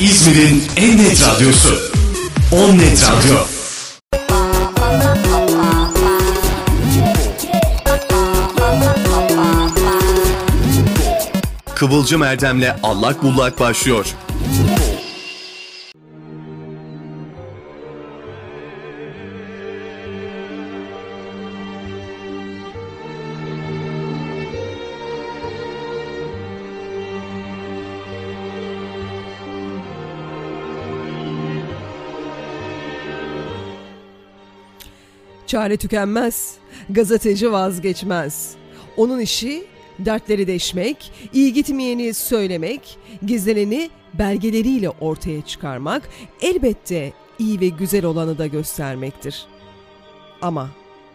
İzmir'in en net radyosu. On Net Radyo. Kıvılcım Erdem'le Allak Bullak başlıyor. Çare tükenmez, gazeteci vazgeçmez. Onun işi dertleri deşmek, iyi gitmeyeni söylemek, gizleneni belgeleriyle ortaya çıkarmak, elbette iyi ve güzel olanı da göstermektir. Ama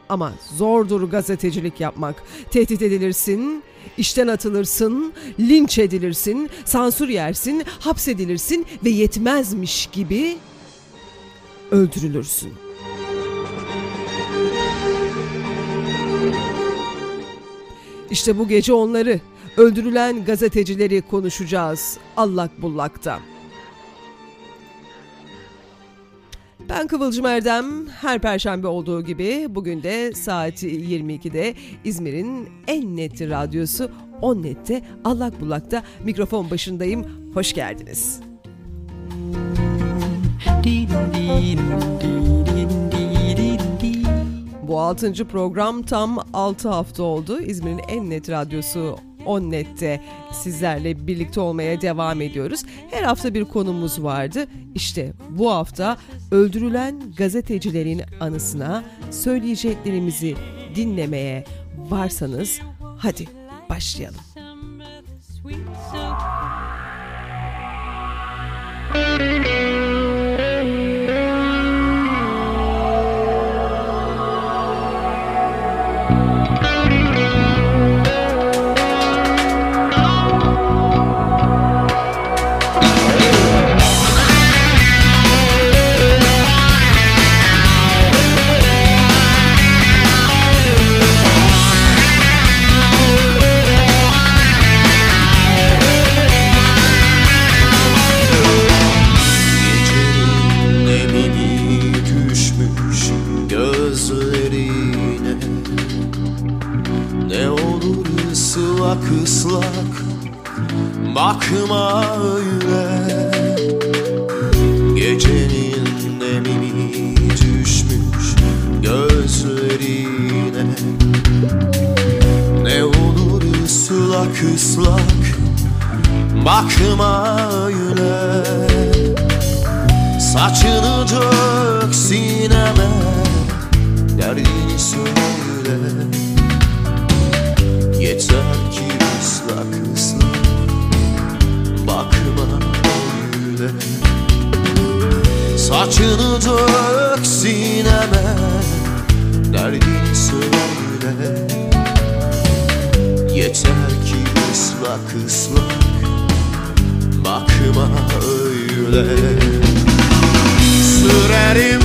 ama zordur gazetecilik yapmak. Tehdit edilirsin, işten atılırsın, linç edilirsin, sansür yersin, hapsedilirsin ve yetmezmiş gibi öldürülürsün. İşte bu gece onları, öldürülen gazetecileri konuşacağız allak bullakta. Ben Kıvılcım Erdem. Her perşembe olduğu gibi bugün de saat 22'de İzmir'in en net radyosu 10 Net'te Allak Bullak'ta mikrofon başındayım. Hoş geldiniz. Bu 6. program tam 6 hafta oldu. İzmir'in en net radyosu 10 Net'te sizlerle birlikte olmaya devam ediyoruz. Her hafta bir konumuz vardı. İşte bu hafta öldürülen gazetecilerin anısına söyleyeceklerimizi dinlemeye varsanız hadi başlayalım. Gecenin bakma öyle. Saçını dök sineme. Derdini söyle. Yeter ki ıslak ıslak. Bakma öyle. Saçını dök sineme. Derdini söyle. Yeter ki ıslak ıslak Bakma öyle. Sürerim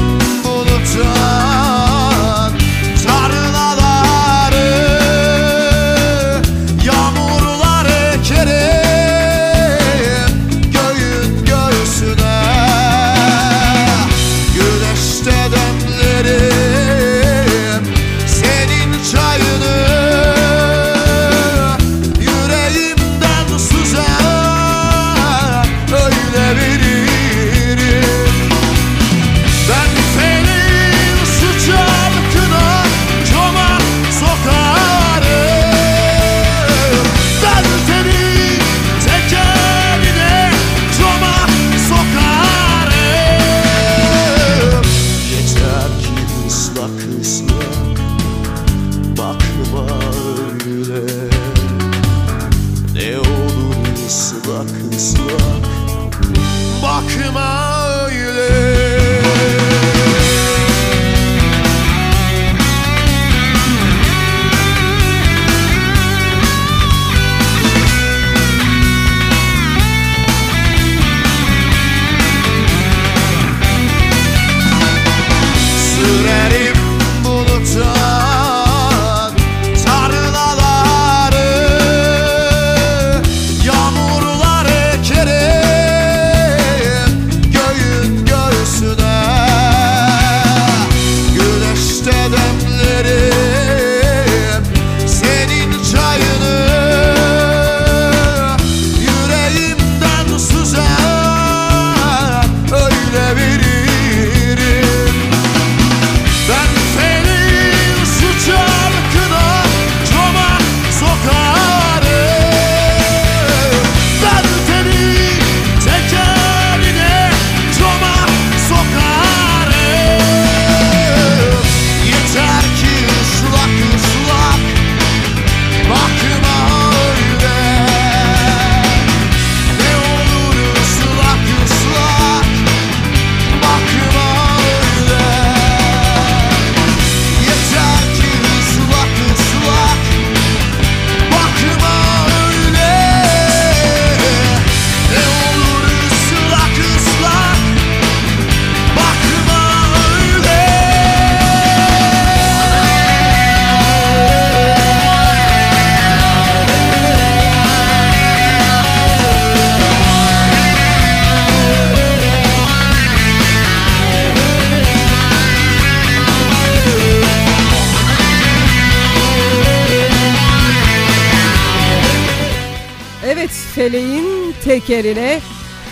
tekerine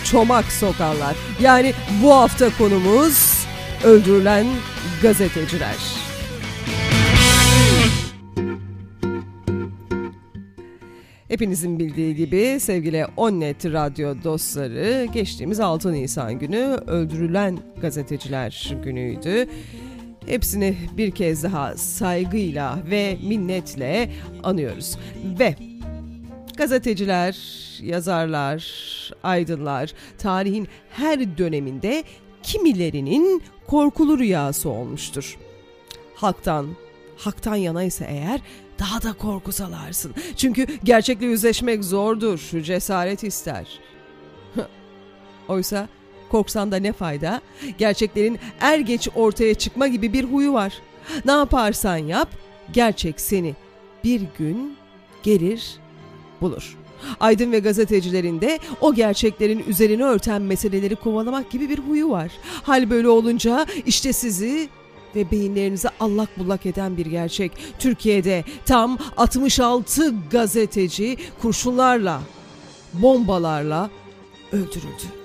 çomak sokarlar. Yani bu hafta konumuz öldürülen gazeteciler. Hepinizin bildiği gibi sevgili Onnet Radyo dostları geçtiğimiz 6 Nisan günü öldürülen gazeteciler günüydü. Hepsini bir kez daha saygıyla ve minnetle anıyoruz. Ve gazeteciler, yazarlar, aydınlar tarihin her döneminde kimilerinin korkulu rüyası olmuştur. Halktan, haktan yana ise eğer daha da korku salarsın. Çünkü gerçekle yüzleşmek zordur, cesaret ister. Oysa korksan da ne fayda? Gerçeklerin er geç ortaya çıkma gibi bir huyu var. Ne yaparsan yap, gerçek seni bir gün gelir bulur. Aydın ve gazetecilerin de o gerçeklerin üzerine örten meseleleri kovalamak gibi bir huyu var. Hal böyle olunca işte sizi ve beyinlerinizi allak bullak eden bir gerçek. Türkiye'de tam 66 gazeteci kurşunlarla, bombalarla öldürüldü.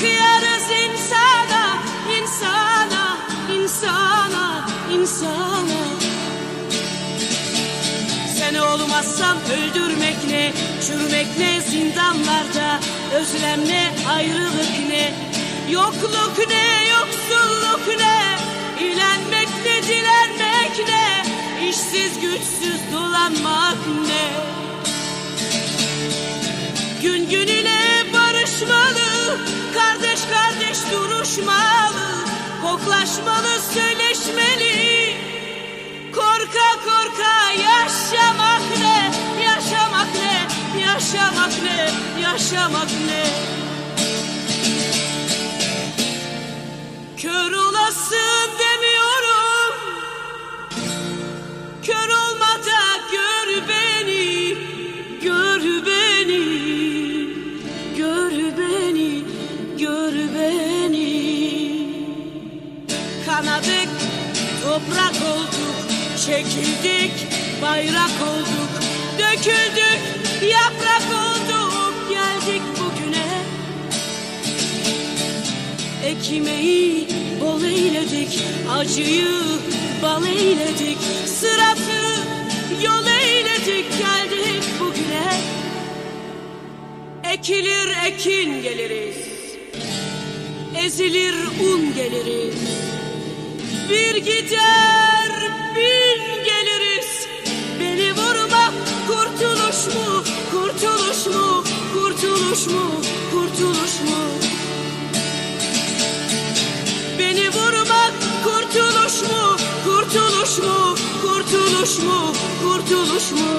Kıyarız insana insana insana insana. Sen olmazsam öldürmek ne, çürümek ne zindanlarda, özlem ne, ayrılık ne, yokluk ne, yoksulluk ne, ilenmek ne, dilenmek ne, işsiz güçsüz dolanmak ne. Gün gün ile koklaşmalı, söyleşmeli. Korka korka yaşamak ne, yaşamak ne, yaşamak ne, yaşamak ne. Kör olasın bayrak olduk, döküldük, yaprak olduk, geldik bugüne. Ekmeği bol eyledik, acıyı bal eyledik, sıratı yol eyledik, geldik bugüne. Ekilir ekin geliriz, ezilir un geliriz. Bir gider kurtuluş mu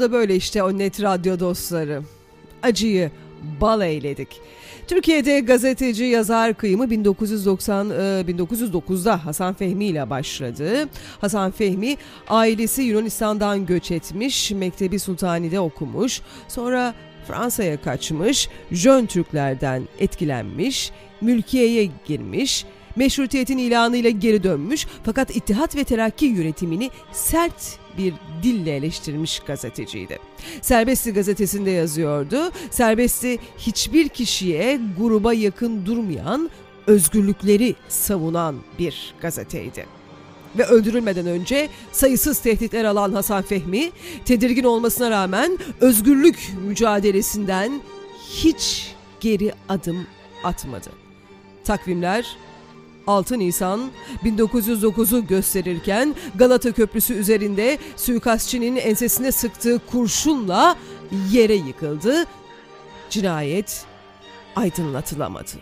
da böyle işte o net radyo dostları. Acıyı bal eyledik. Türkiye'de gazeteci yazar kıyımı 1990 e, 1909'da Hasan Fehmi ile başladı. Hasan Fehmi ailesi Yunanistan'dan göç etmiş, Mektebi Sultani'de okumuş. Sonra Fransa'ya kaçmış, Jön Türklerden etkilenmiş, mülkiyeye girmiş, meşrutiyetin ilanıyla geri dönmüş fakat İttihat ve Terakki yönetimini sert bir dille eleştirmiş gazeteciydi. Serbestli gazetesinde yazıyordu. Serbestli hiçbir kişiye gruba yakın durmayan, özgürlükleri savunan bir gazeteydi. Ve öldürülmeden önce sayısız tehditler alan Hasan Fehmi, tedirgin olmasına rağmen özgürlük mücadelesinden hiç geri adım atmadı. Takvimler 6 Nisan 1909'u gösterirken Galata Köprüsü üzerinde suikastçinin ensesine sıktığı kurşunla yere yıkıldı. Cinayet aydınlatılamadı.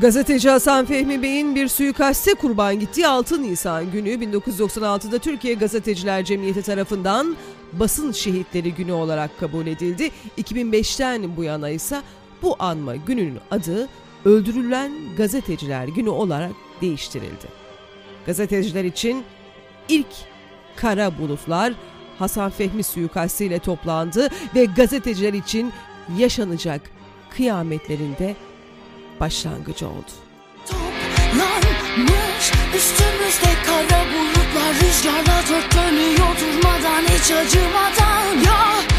Gazeteci Hasan Fehmi Bey'in bir suikaste kurban gittiği 6 Nisan günü 1996'da Türkiye Gazeteciler Cemiyeti tarafından basın şehitleri günü olarak kabul edildi. 2005'ten bu yana ise bu anma gününün adı Öldürülen Gazeteciler Günü olarak değiştirildi. Gazeteciler için ilk kara bulutlar Hasan Fehmi suikastiyle toplandı ve gazeteciler için yaşanacak kıyametlerinde başlangıcı oldu. Toplanmış üstümüzde kara bulutlar Rüzgarla dört dönüyor durmadan hiç acımadan Yağmur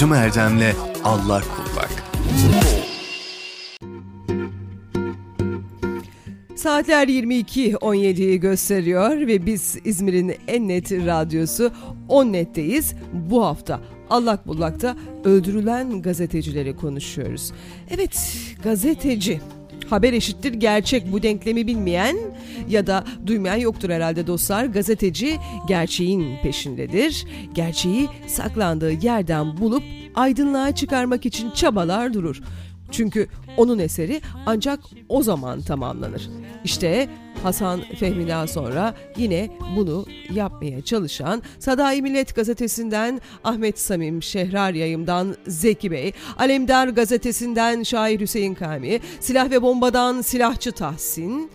Kıvılcım Erdem'le Allak Kullak. Saatler 22.17'yi gösteriyor ve biz İzmir'in en net radyosu 10 netteyiz. Bu hafta Allak Bullak'ta öldürülen gazetecileri konuşuyoruz. Evet gazeteci haber eşittir gerçek bu denklemi bilmeyen ya da duymayan yoktur herhalde dostlar. Gazeteci gerçeğin peşindedir. Gerçeği saklandığı yerden bulup aydınlığa çıkarmak için çabalar durur. Çünkü onun eseri ancak o zaman tamamlanır. İşte Hasan Fehmi'den sonra yine bunu yapmaya çalışan Sadai Millet Gazetesi'nden Ahmet Samim, Şehrar Yayım'dan Zeki Bey, Alemdar Gazetesi'nden Şair Hüseyin Kami, Silah ve Bomba'dan Silahçı Tahsin,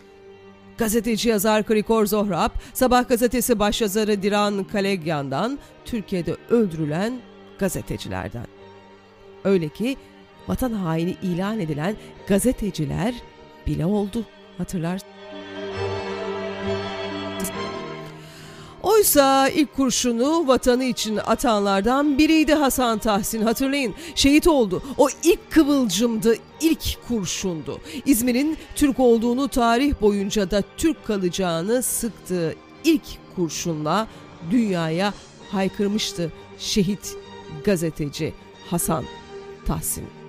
Gazeteci yazar Krikor Zohrab, Sabah gazetesi başyazarı Diran Kalegyan'dan Türkiye'de öldürülen gazetecilerden. Öyle ki vatan haini ilan edilen gazeteciler bile oldu hatırlar. Oysa ilk kurşunu vatanı için atanlardan biriydi Hasan Tahsin hatırlayın. Şehit oldu. O ilk kıvılcımdı, ilk kurşundu. İzmir'in Türk olduğunu tarih boyunca da Türk kalacağını sıktığı ilk kurşunla dünyaya haykırmıştı şehit gazeteci Hasan Tahsin.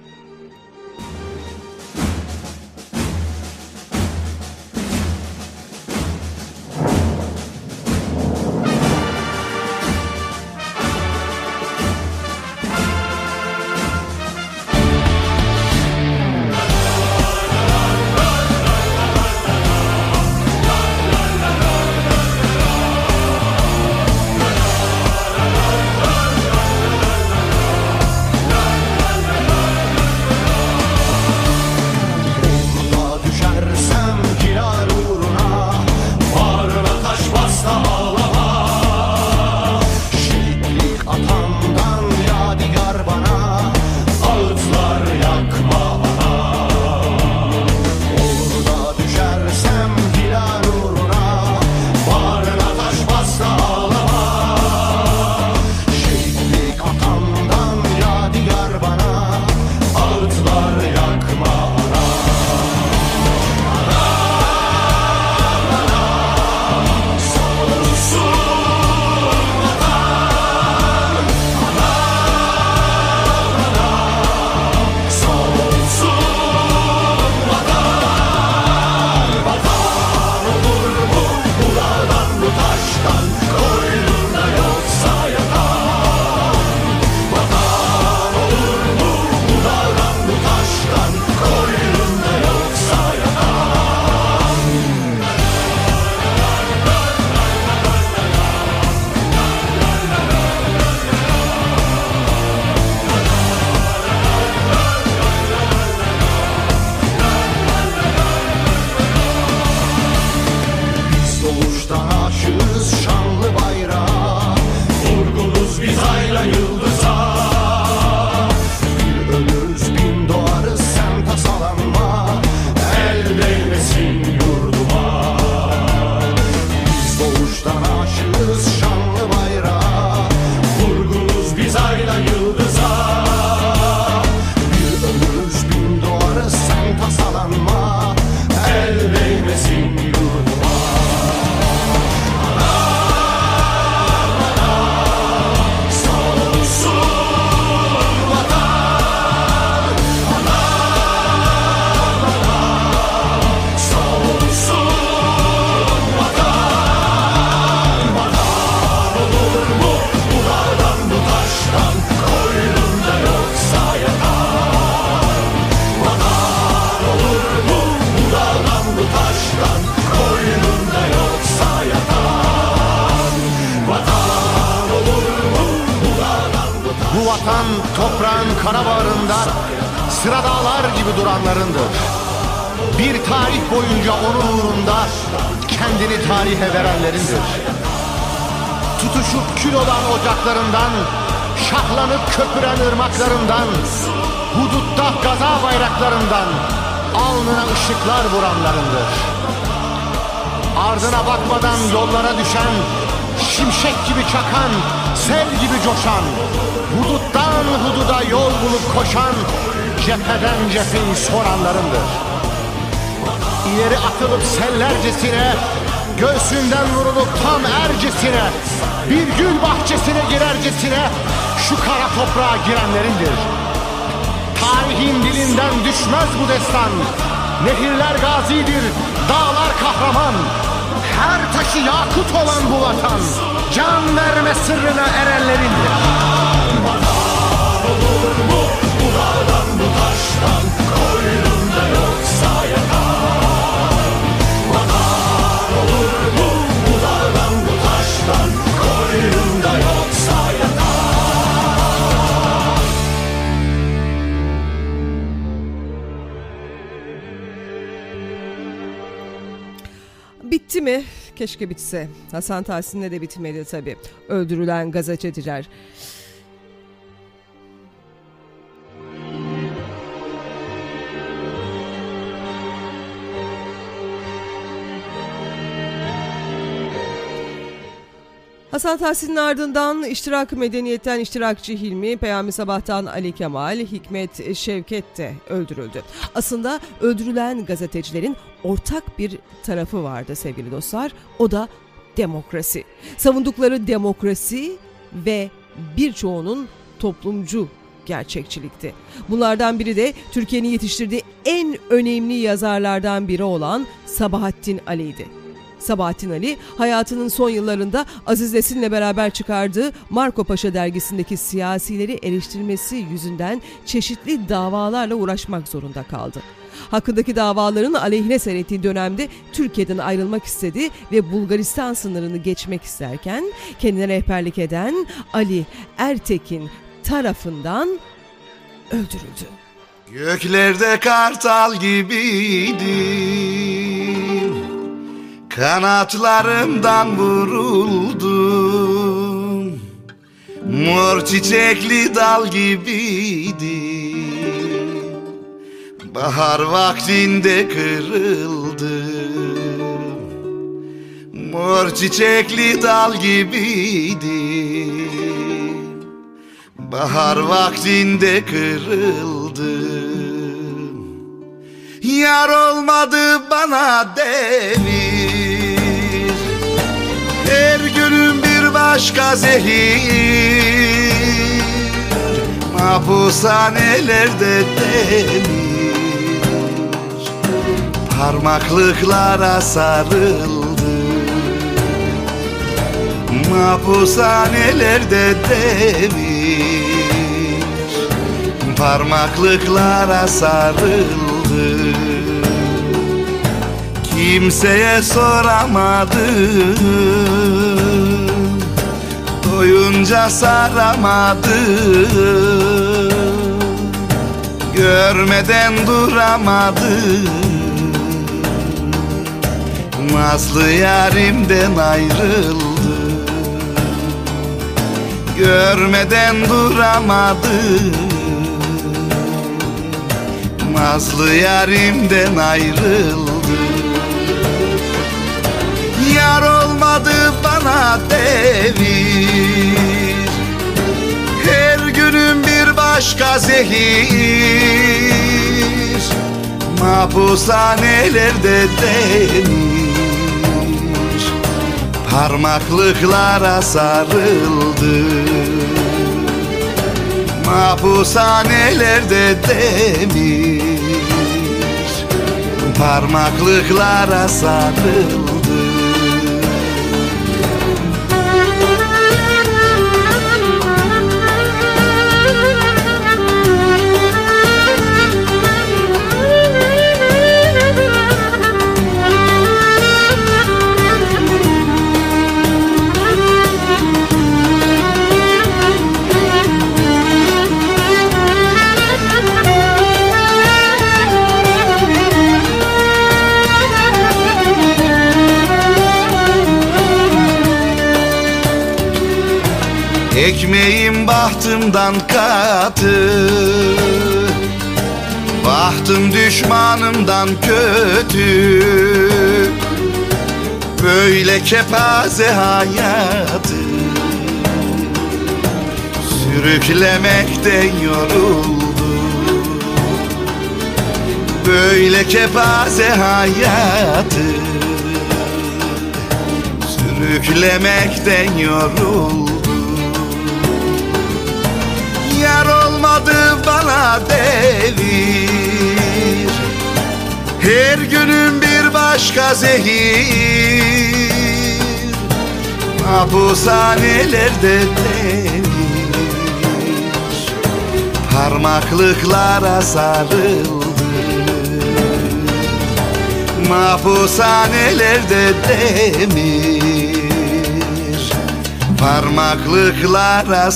Göğsünden vurulup tam ercesine, bir gül bahçesine girercesine şu kara toprağa girenlerindir. Tarihin dilinden düşmez bu destan. Nehirler gazidir, dağlar kahraman. Her taşı yakut olan bu vatan, can verme sırrına erenlerindir. Bitti mi? Keşke bitse. Hasan Tahsin'le de bitmedi tabii. Öldürülen gazeteciler. Hasan Tahsin'in ardından iştirak medeniyetten iştirakçı Hilmi, Peyami Sabah'tan Ali Kemal, Hikmet Şevket de öldürüldü. Aslında öldürülen gazetecilerin ortak bir tarafı vardı sevgili dostlar. O da demokrasi. Savundukları demokrasi ve birçoğunun toplumcu gerçekçilikti. Bunlardan biri de Türkiye'nin yetiştirdiği en önemli yazarlardan biri olan Sabahattin Ali'ydi. Sabahattin Ali hayatının son yıllarında Aziz Nesin'le beraber çıkardığı Marco Paşa dergisindeki siyasileri eleştirmesi yüzünden çeşitli davalarla uğraşmak zorunda kaldı. Hakkındaki davaların aleyhine seyrettiği dönemde Türkiye'den ayrılmak istedi ve Bulgaristan sınırını geçmek isterken kendine rehberlik eden Ali Ertekin tarafından öldürüldü. Göklerde kartal gibiydim Kanatlarımdan vuruldum. Mor çiçekli dal gibiydim Bahar vaktinde kırıldım Mor çiçekli dal gibiydim Bahar vaktinde kırıldım Yar olmadı bana devir bir başka zehir. Mahpushanelerde demir. Parmaklıklara sarıldım Mahpushanelerde demir. Parmaklıklara sarıldı. Kimseye soramadım Doyunca saramadım. Görmeden duramadım. Nazlı yarimden ayrıldım. Görmeden duramadım. Nazlı yarimden ayrıldım. Yar olmadı bana devir. Her günüm bir başka zehir. Mahpushanelerde demir. Parmaklıklara sarıldı. Mahpushanelerde demir. Parmaklıklara sarıldı Ekmeğim bahtımdan katı. Bahtım düşmanımdan kötü. Böyle kepaze hayatı. Sürüklemekten yoruldu. Böyle kepaze hayatı. Sürüklemekten yoruldu Yar olmadı bana devir. Her günüm bir başka zehir. Hapishanelerde devir Parmaklıklara sarıldı. Mahpushanelerde demir. Parmaklıklara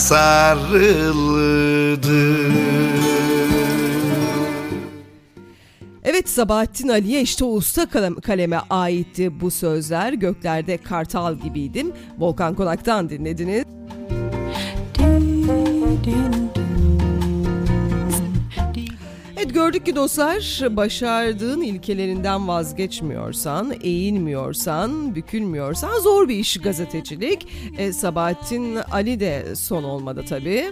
Evet Sabahattin Ali'ye işte usta kalem- kaleme aitti bu sözler. Göklerde kartal gibiydim. Volkan Konak'tan dinlediniz. Evet gördük ki dostlar başardığın ilkelerinden vazgeçmiyorsan, eğilmiyorsan, bükülmüyorsan zor bir iş gazetecilik. E, Sabahattin Ali de son olmadı tabii.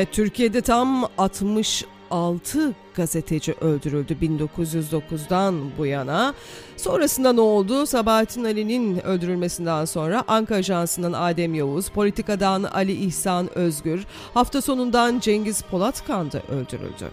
E, Türkiye'de tam 66 gazeteci öldürüldü 1909'dan bu yana. Sonrasında ne oldu? Sabahattin Ali'nin öldürülmesinden sonra Anka Ajansı'ndan Adem Yavuz, Politika'dan Ali İhsan Özgür, hafta sonundan Cengiz Polatkan da öldürüldü.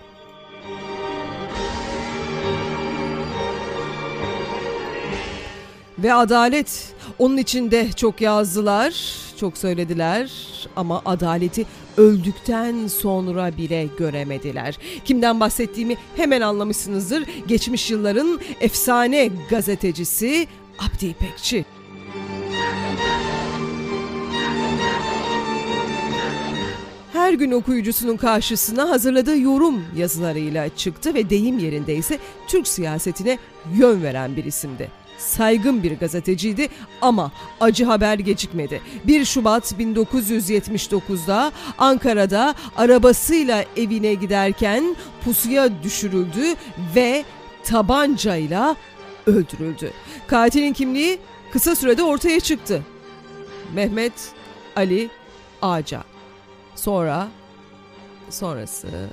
Ve adalet onun içinde çok yazdılar, çok söylediler ama adaleti öldükten sonra bile göremediler. Kimden bahsettiğimi hemen anlamışsınızdır. Geçmiş yılların efsane gazetecisi Abdi İpekçi. Her gün okuyucusunun karşısına hazırladığı yorum yazılarıyla çıktı ve deyim yerindeyse Türk siyasetine yön veren bir isimdi saygın bir gazeteciydi ama acı haber gecikmedi. 1 Şubat 1979'da Ankara'da arabasıyla evine giderken pusuya düşürüldü ve tabancayla öldürüldü. Katilin kimliği kısa sürede ortaya çıktı. Mehmet Ali Ağca. Sonra sonrası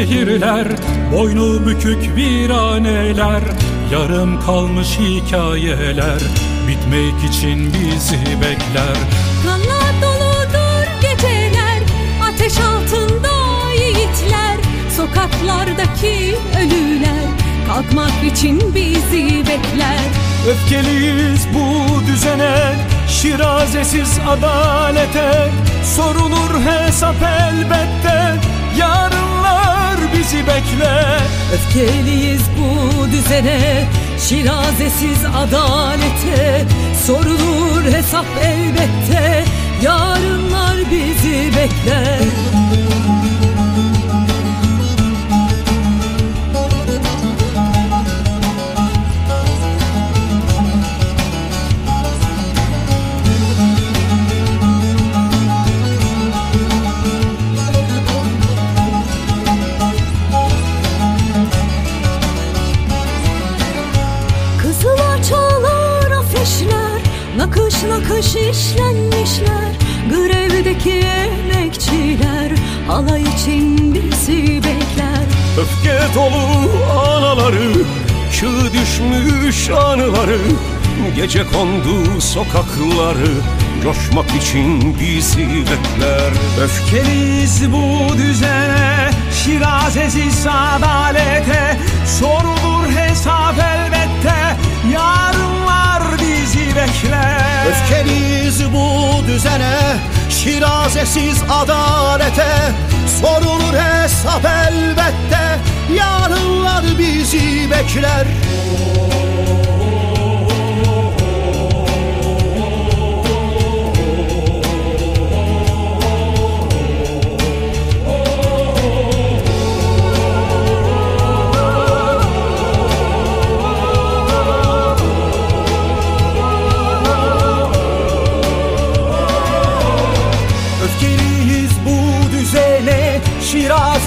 şehirler Boynu bükük viraneler Yarım kalmış hikayeler Bitmek için bizi bekler. Kanlar doludur geceler Ateş altında yiğitler Sokaklardaki ölüler Kalkmak için bizi bekler. Öfkeliyiz bu düzene Şirazesiz adalete Sorulur hesap elbette Yarınlar bizi bekler Öfkeliyiz bu düzene Şirazesiz adalete. Sorulur hesap elbette Yarınlar bizi bekler nakış işlenmişler Grevdeki emekçiler. Halay için bizi bekler. Öfke dolu anaları Çığ düşmüş anıları. Gece kondu sokakları Coşmak için bizi bekler. Öfkeliyiz bu düzene Şirazesiz adalete. Sorulur hesap elbette Öfkeliyiz bu düzene Şirazesiz adalete. Sorulur hesap elbette Yarınlar bizi bekler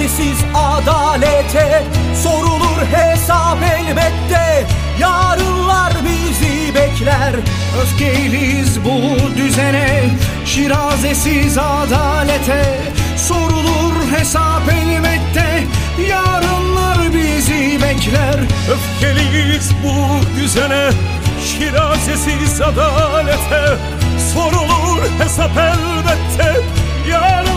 Şirazesiz adalete Sorulur hesap elbette. Yarınlar bizi bekler. Öfkeliyiz bu düzene Şirazesiz adalete Sorulur hesap elbette. Yarınlar bizi bekler. Öfkeliyiz bu düzene Şirazesiz adalete Sorulur hesap elbette. Yarınlar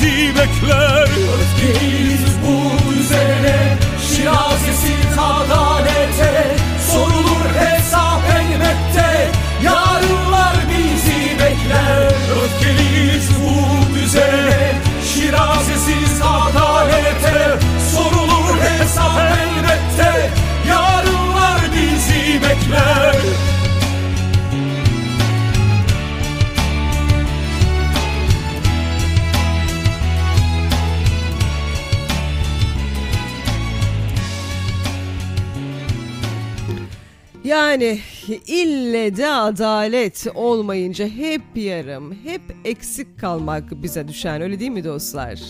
bizi bekler. Öfkeliyiz bu düzene Şirazesiz adalete Sorulur hesap elbette. Yarınlar bizi bekler. Öfkeliyiz bu düzene Şirazesiz adalete Sorulur hesap elbette. Yarınlar bizi bekler Yani ille de adalet olmayınca hep yarım, hep eksik kalmak bize düşen öyle değil mi dostlar?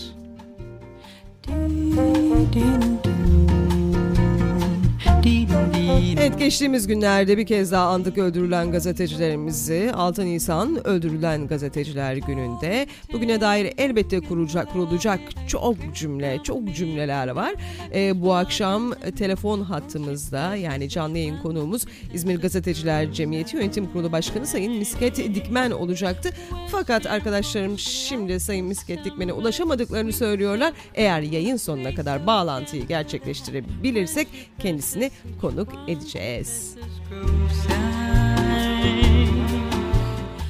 Evet geçtiğimiz günlerde bir kez daha andık öldürülen gazetecilerimizi. 6 Nisan öldürülen gazeteciler gününde. Bugüne dair elbette kurulacak, kurulacak çok cümle, çok cümleler var. Ee, bu akşam telefon hattımızda yani canlı yayın konuğumuz İzmir Gazeteciler Cemiyeti Yönetim Kurulu Başkanı Sayın Misket Dikmen olacaktı. Fakat arkadaşlarım şimdi Sayın Misket Dikmen'e ulaşamadıklarını söylüyorlar. Eğer yayın sonuna kadar bağlantıyı gerçekleştirebilirsek kendisini konuk edeceğiz.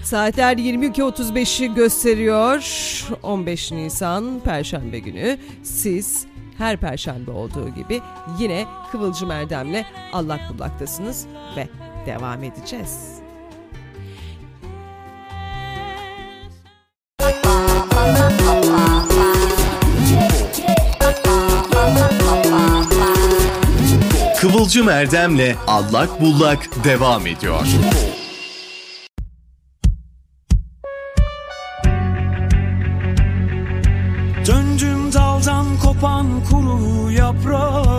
Saatler 22.35'i gösteriyor. 15 Nisan Perşembe günü. Siz her perşembe olduğu gibi yine Kıvılcım Erdem'le allak bullaktasınız ve devam edeceğiz. Kıvılcım Erdem'le Allak Bullak devam ediyor. Döndüm daldan kopan kuru yaprağı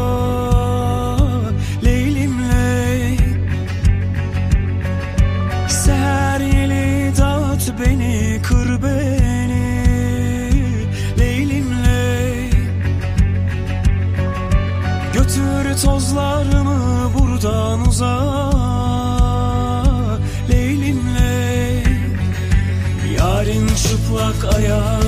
Tozlarımı buradan uzağa Leylimle Yarın çıplak ayağına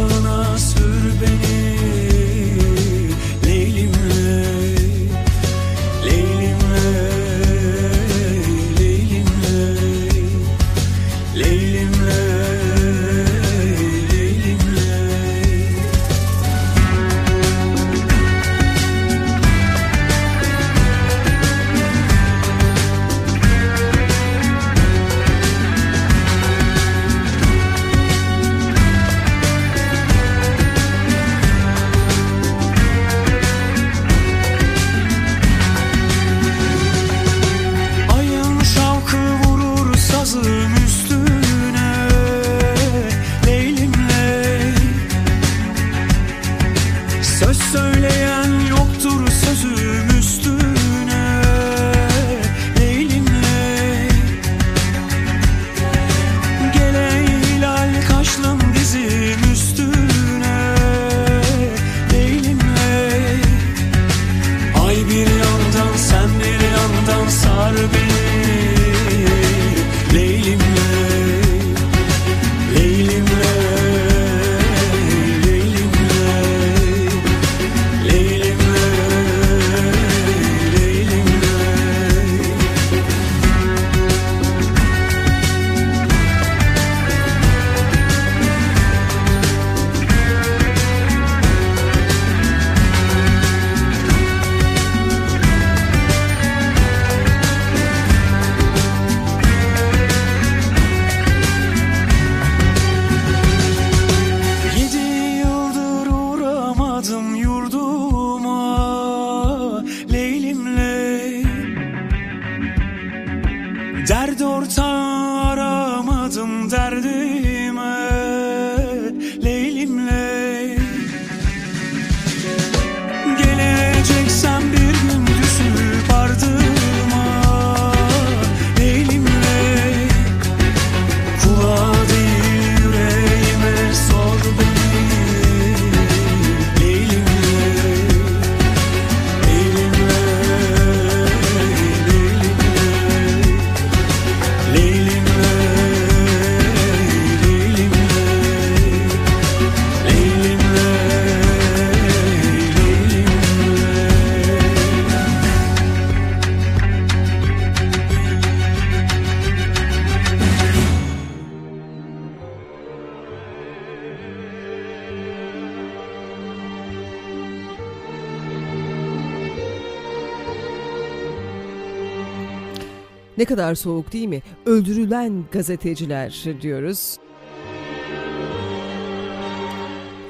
kadar soğuk değil mi? Öldürülen gazeteciler diyoruz.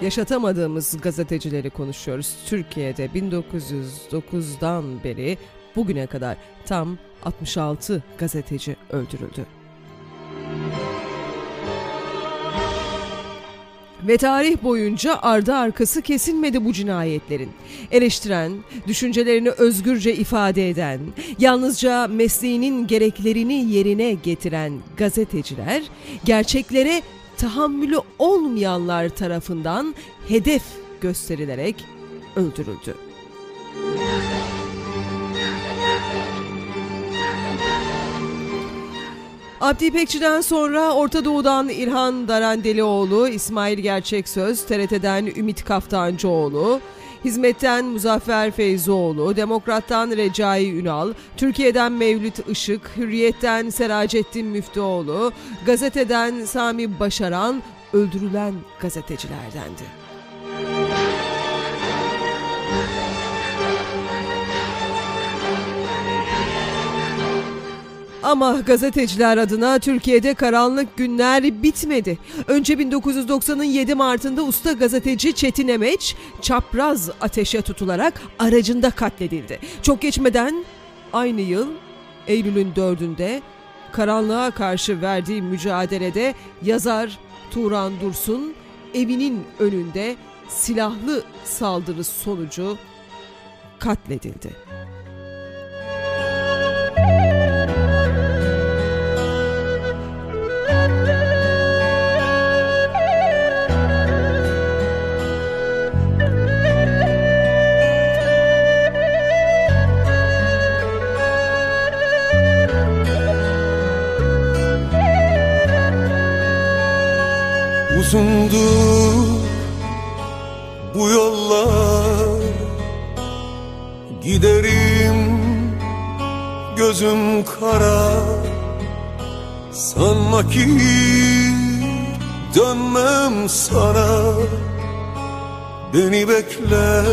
Yaşatamadığımız gazetecileri konuşuyoruz. Türkiye'de 1909'dan beri bugüne kadar tam 66 gazeteci öldürüldü. Ve tarih boyunca ardı arkası kesilmedi bu cinayetlerin. Eleştiren, düşüncelerini özgürce ifade eden, yalnızca mesleğinin gereklerini yerine getiren gazeteciler, gerçeklere tahammülü olmayanlar tarafından hedef gösterilerek öldürüldü. Abdi İpekçi'den sonra Orta Doğu'dan İlhan Darandelioğlu, İsmail Gerçeksöz, TRT'den Ümit Kaftancıoğlu, Hizmetten Muzaffer Feyzoğlu, Demokrat'tan Recai Ünal, Türkiye'den Mevlüt Işık, Hürriyet'ten Seracettin Müftüoğlu, Gazeteden Sami Başaran öldürülen gazetecilerdendi. Ama gazeteciler adına Türkiye'de karanlık günler bitmedi. Önce 1990'ın 7 Mart'ında usta gazeteci Çetin Emeç çapraz ateşe tutularak aracında katledildi. Çok geçmeden aynı yıl Eylül'ün 4'ünde karanlığa karşı verdiği mücadelede yazar Turan Dursun evinin önünde silahlı saldırı sonucu katledildi. Uzundu bu yollar. Giderim gözüm kara. Sanma ki dönmem sana. Beni bekle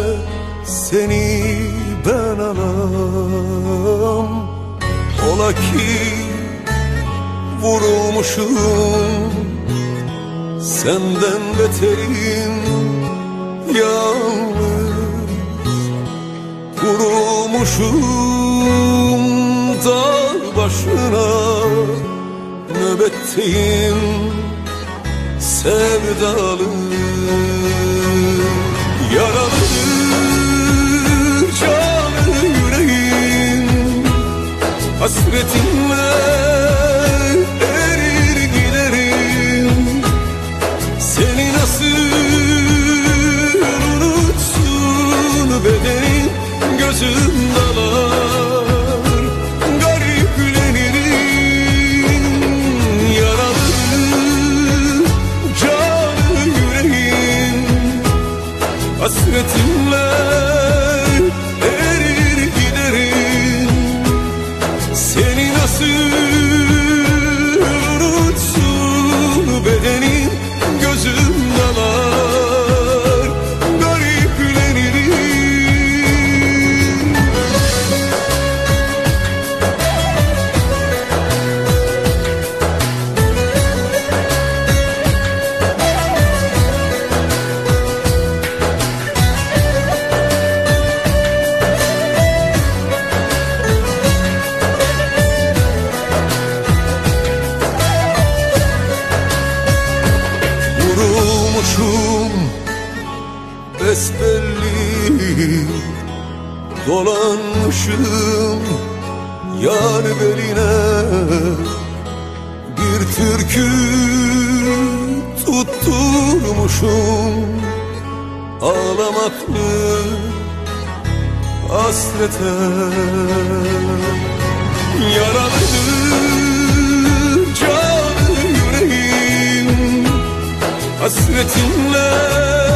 seni ben anam. Ola ki vurulmuşum Senden beterim yalnız. Kurulmuşum dağ başına Nöbetteyim sevdalı. Yaralı canı yüreğim Hasretinle Dolanmışım yar beline Bir türkü tutturmuşum. Ağlamaklı hasrete Yaralıdır canı yüreğim Hasretinle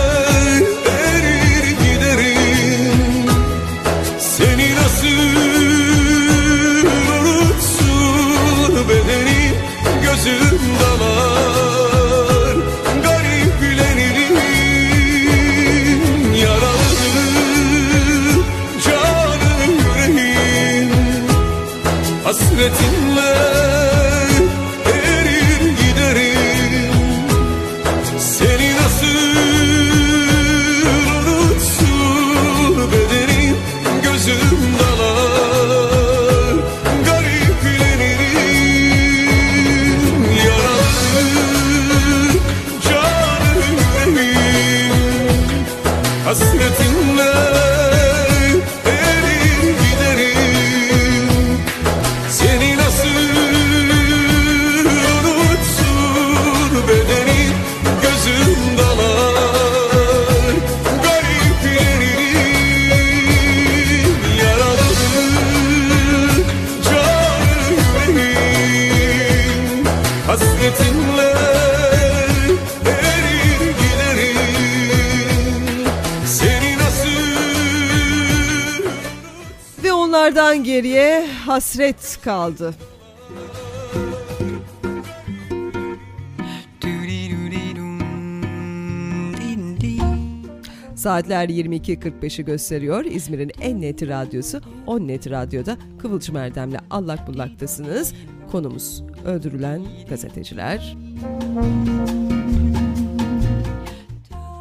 hasret kaldı. Saatler 22.45'i gösteriyor. İzmir'in en net radyosu 10 net radyoda Kıvılcım Erdem'le allak bullaktasınız. Konumuz öldürülen gazeteciler.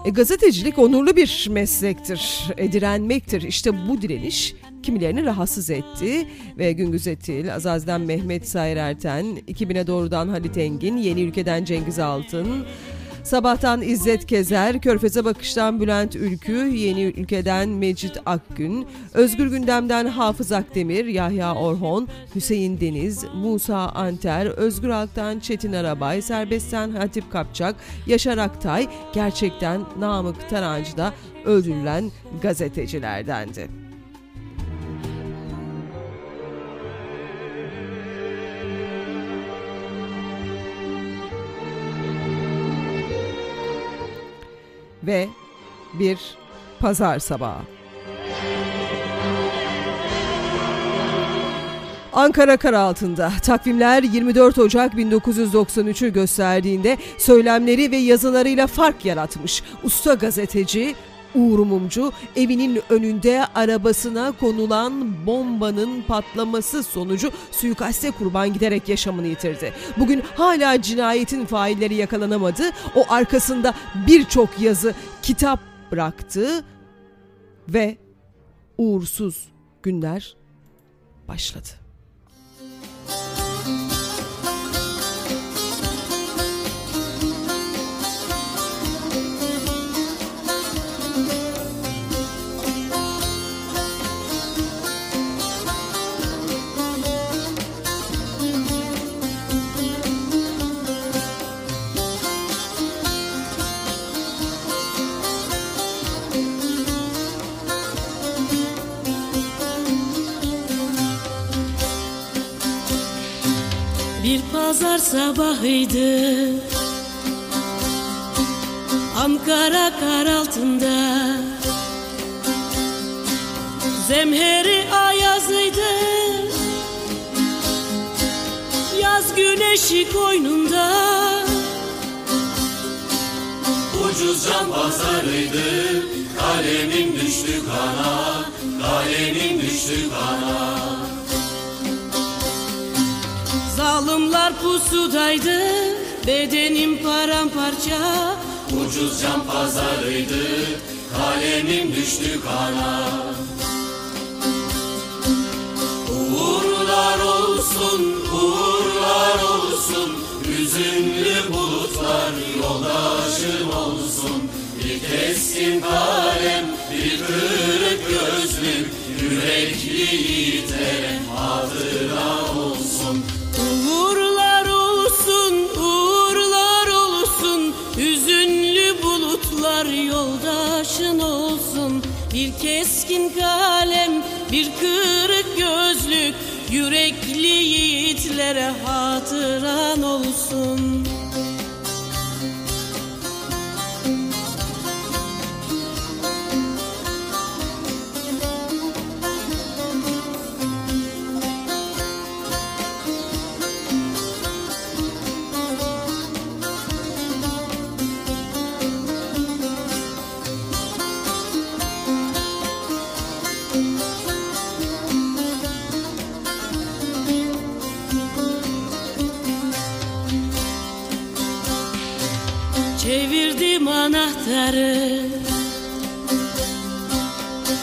E, gazetecilik onurlu bir meslektir, e, direnmektir. İşte bu direniş kimilerini rahatsız etti ve Güngöz Etil, Azaz'dan Mehmet Sayır Erten, 2000'e doğrudan Halit Engin, Yeni Ülke'den Cengiz Altın, Sabahtan İzzet Kezer, Körfez'e bakıştan Bülent Ülkü, Yeni Ülke'den Mecit Akgün, Özgür Gündem'den Hafız Akdemir, Yahya Orhon, Hüseyin Deniz, Musa Anter, Özgür Halk'tan Çetin Arabay, Serbest'ten Hatip Kapçak, Yaşar Aktay, gerçekten Namık Tarancı da öldürülen gazetecilerdendi. Ve bir pazar sabahı. Ankara kar altında takvimler 24 Ocak 1993'ü gösterdiğinde söylemleri ve yazılarıyla fark yaratmış usta gazeteci Uğur Mumcu evinin önünde arabasına konulan bombanın patlaması sonucu suikaste kurban giderek yaşamını yitirdi. Bugün hala cinayetin failleri yakalanamadı. O arkasında birçok yazı, kitap bıraktı ve uğursuz günler başladı. Bir pazar sabahıydı. Ankara kar altında. Zemheri ayazıydı. Yaz güneşi koynunda. Ucuz can pazarıydı. Kalemim düştü kana Kalemim düştü kana Zalimler pusudaydı Bedenim paramparça. Ucuz can pazarıydı Kalemim düştü kana. Uğurlar olsun, uğurlar olsun Hüzünlü bulutlar yoldaşım olsun. Bir keskin kalem, bir kırık gözlük Yürekli yiğitlere hatıra olsun bulutlar yoldaşın olsun. Bir keskin kalem, bir kırık gözlük Yürekli yiğitlere hatıran olsun anahtarı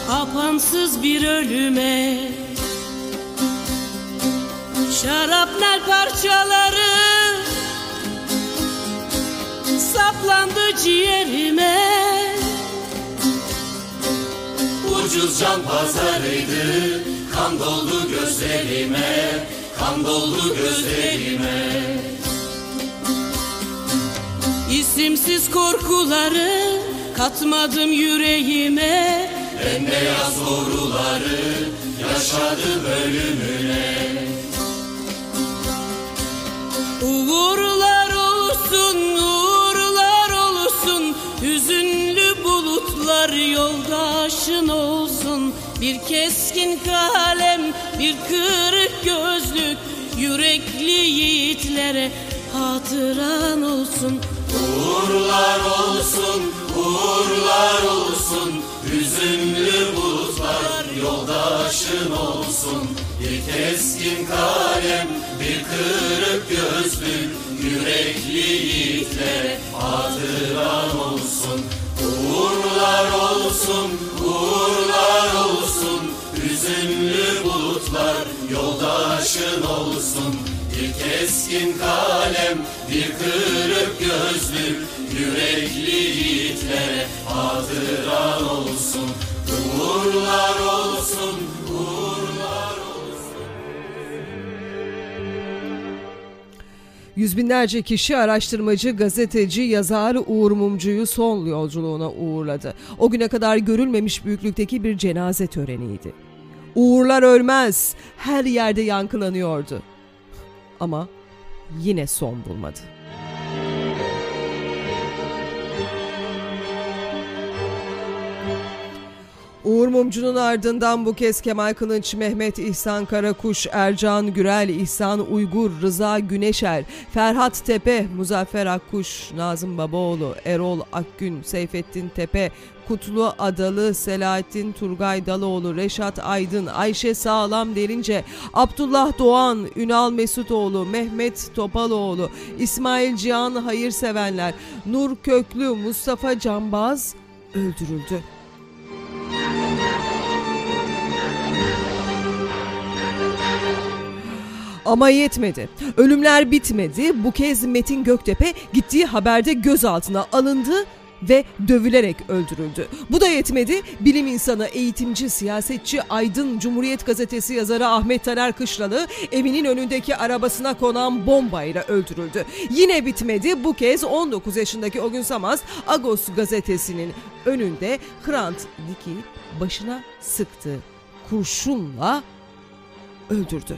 Apansız bir ölüme. Şarapnel parçaları Saplandı ciğerime. Ucuz can pazarıydı Kan doldu gözlerime Kan doldu gözlerime. İsimsiz korkuları katmadım yüreğime. Bembeyaz doğruları yaşadı bölümüne Uğurlar olsun, uğurlar olsun. Hüzünlü bulutlar yoldaşın olsun. Bir keskin kalem, bir kırık gözlük. Yürekli yiğitlere hatıran olsun Uğurlar olsun, uğurlar olsun. Hüzünlü bulutlar yoldaşın olsun. Bir keskin kalem, bir kırık gözlük Yürekli yiğitlere hatıran olsun. Uğurlar olsun, uğurlar olsun. Hüzünlü bulutlar yoldaşın olsun bir keskin kalem, bir kırık gözlük Yürekli yiğitlere hatıran olsun Uğurlar olsun, uğurlar olsun Yüz binlerce kişi araştırmacı, gazeteci, yazar Uğur Mumcu'yu son yolculuğuna uğurladı. O güne kadar görülmemiş büyüklükteki bir cenaze töreniydi. Uğurlar ölmez, her yerde yankılanıyordu. Ama yine son bulmadı. Uğur Mumcu'nun ardından bu kez Kemal Kılınç, Mehmet İhsan Karakuş, Ercan Gürel, İhsan Uygur, Rıza Güneşer, Ferhat Tepe, Muzaffer Akkuş, Nazım Babaoğlu, Erol Akgün, Seyfettin Tepe, Kutlu Adalı, Selahattin Turgay Daloğlu, Reşat Aydın, Ayşe Sağlam Derince, Abdullah Doğan, Ünal Mesutoğlu, Mehmet Topaloğlu, İsmail Cihan Hayırsevenler, Nur Köklü, Mustafa Cambaz öldürüldü. Ama yetmedi. Ölümler bitmedi. Bu kez Metin Göktepe gittiği haberde gözaltına alındı ve dövülerek öldürüldü. Bu da yetmedi. Bilim insanı, eğitimci, siyasetçi Aydın Cumhuriyet Gazetesi yazarı Ahmet Taner Kışlalı evinin önündeki arabasına konan bombayla öldürüldü. Yine bitmedi. Bu kez 19 yaşındaki Ogün Samaz Agos gazetesinin önünde Hrant Dik'i başına sıktı. Kurşunla öldürdü.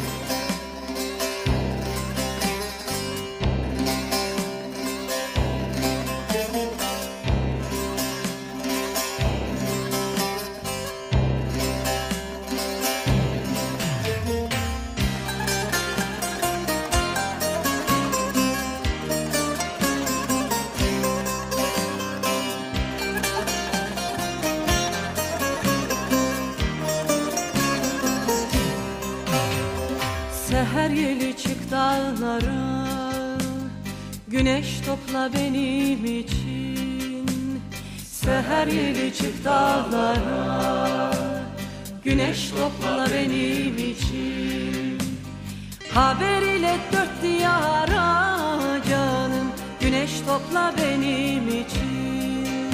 çık dağlara Güneş topla benim için. Seher yeli çık dağlara. Güneş topla benim için. Haber ile dört diyara. Canım Güneş topla benim için.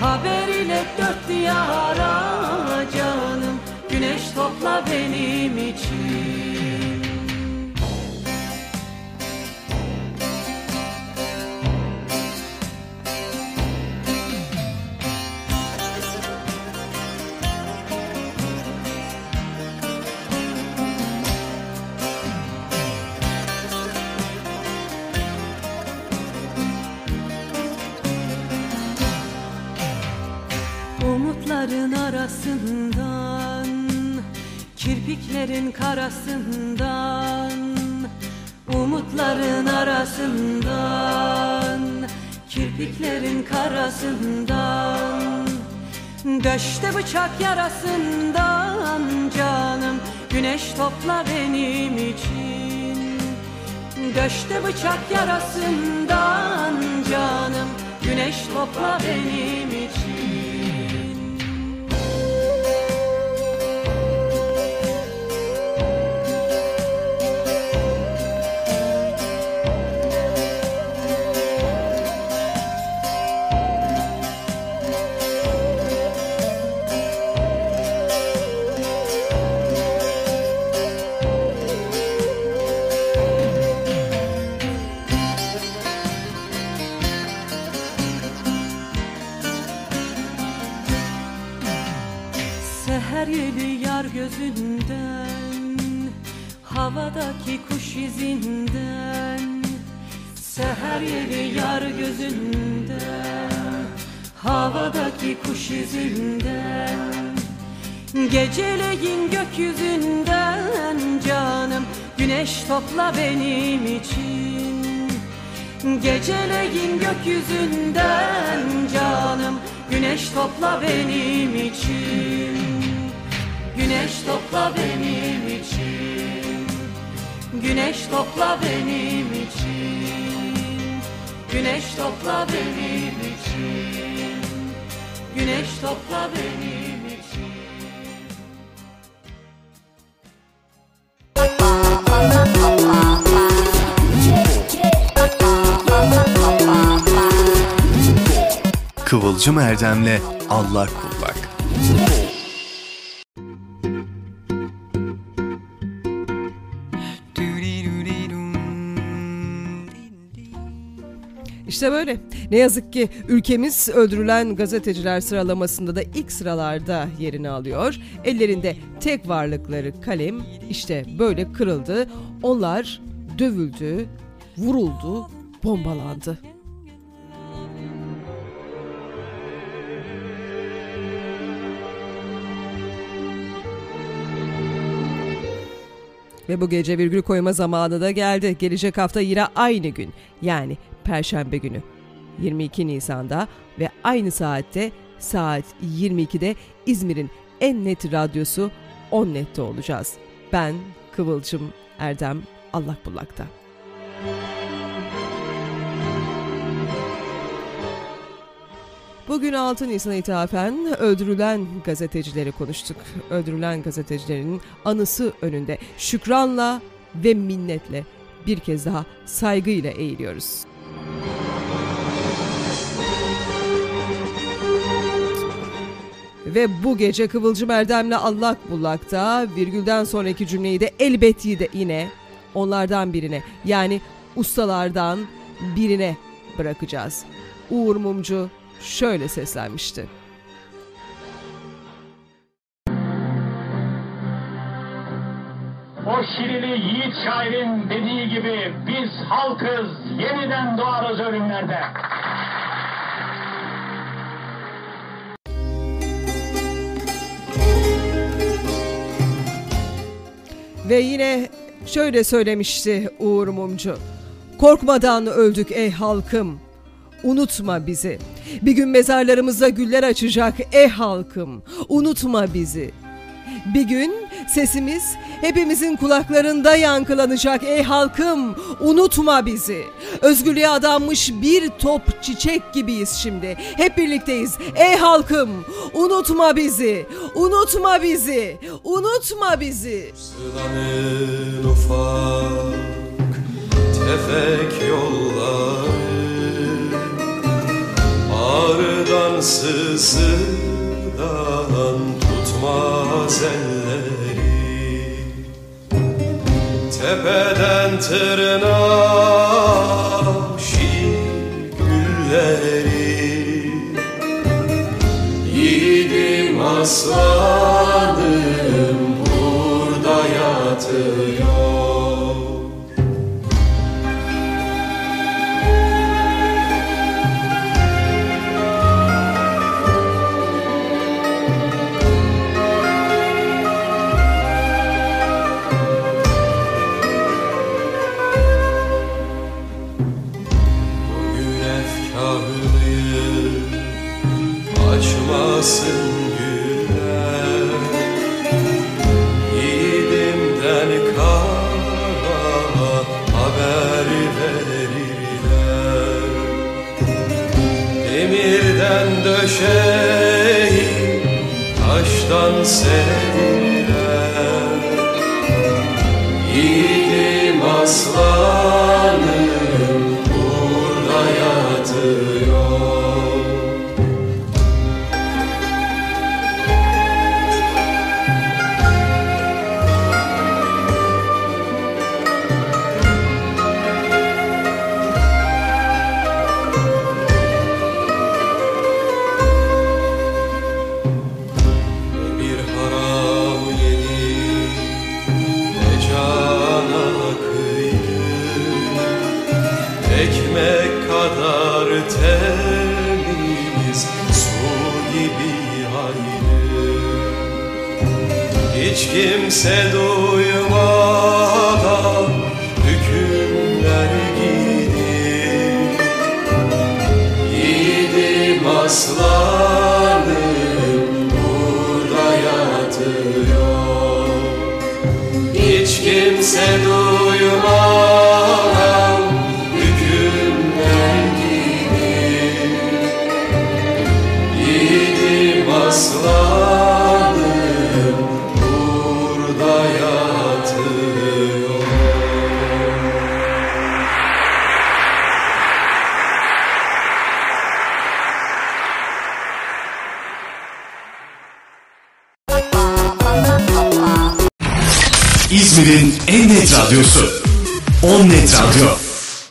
Haber ile dört diyara Döşte bıçak yarasından canım. Güneş topla benim için. Döşte bıçak yarasından canım. Güneş topla benim için topla benim için. Geceleyin gökyüzünden canım Güneş topla benim için. Güneş topla benim için. Güneş topla benim için. Güneş topla benim için. Güneş topla benim için Kıvılcım Erdem'le Allah Kullak. İşte böyle. Ne yazık ki ülkemiz öldürülen gazeteciler sıralamasında da ilk sıralarda yerini alıyor. Ellerinde tek varlıkları kalem işte böyle kırıldı. Onlar dövüldü, vuruldu, bombalandı. Ve bu gece virgül koyma zamanı da geldi. Gelecek hafta yine aynı gün yani Perşembe günü 22 Nisan'da ve aynı saatte saat 22'de İzmir'in en net radyosu 10 nette olacağız. Ben Kıvılcım Erdem Allak Bullak'ta. Bugün 6 Nisan'a ithafen öldürülen gazetecileri konuştuk. Öldürülen gazetecilerin anısı önünde şükranla ve minnetle bir kez daha saygıyla eğiliyoruz. Ve bu gece Kıvılcım Erdem'le Allak Bullak'ta virgülden sonraki cümleyi de elbet de yine onlardan birine yani ustalardan birine bırakacağız. Uğur Mumcu şöyle seslenmişti. O şirili yiğit şairin dediği gibi biz halkız yeniden doğarız ölümlerde. Ve yine şöyle söylemişti Uğur Mumcu. Korkmadan öldük ey halkım. Unutma bizi. Bir gün mezarlarımızda güller açacak ey halkım. Unutma bizi. Bir gün sesimiz hepimizin kulaklarında yankılanacak ey halkım. Unutma bizi. Özgürlüğe adanmış bir top çiçek gibiyiz şimdi. Hep birlikteyiz ey halkım. Unutma bizi. Unutma bizi. Unutma bizi. Sılanın ufak tefek yolları yansısından tutmaz elleri. Tepeden tırnağa şiir gülleri. Yiğidim aslanım burada yatıyor Açmasın güller Yiğidimden kara haber verirler. Demirden döşeyi taştan serirler. Yiğidim aslanım cedo.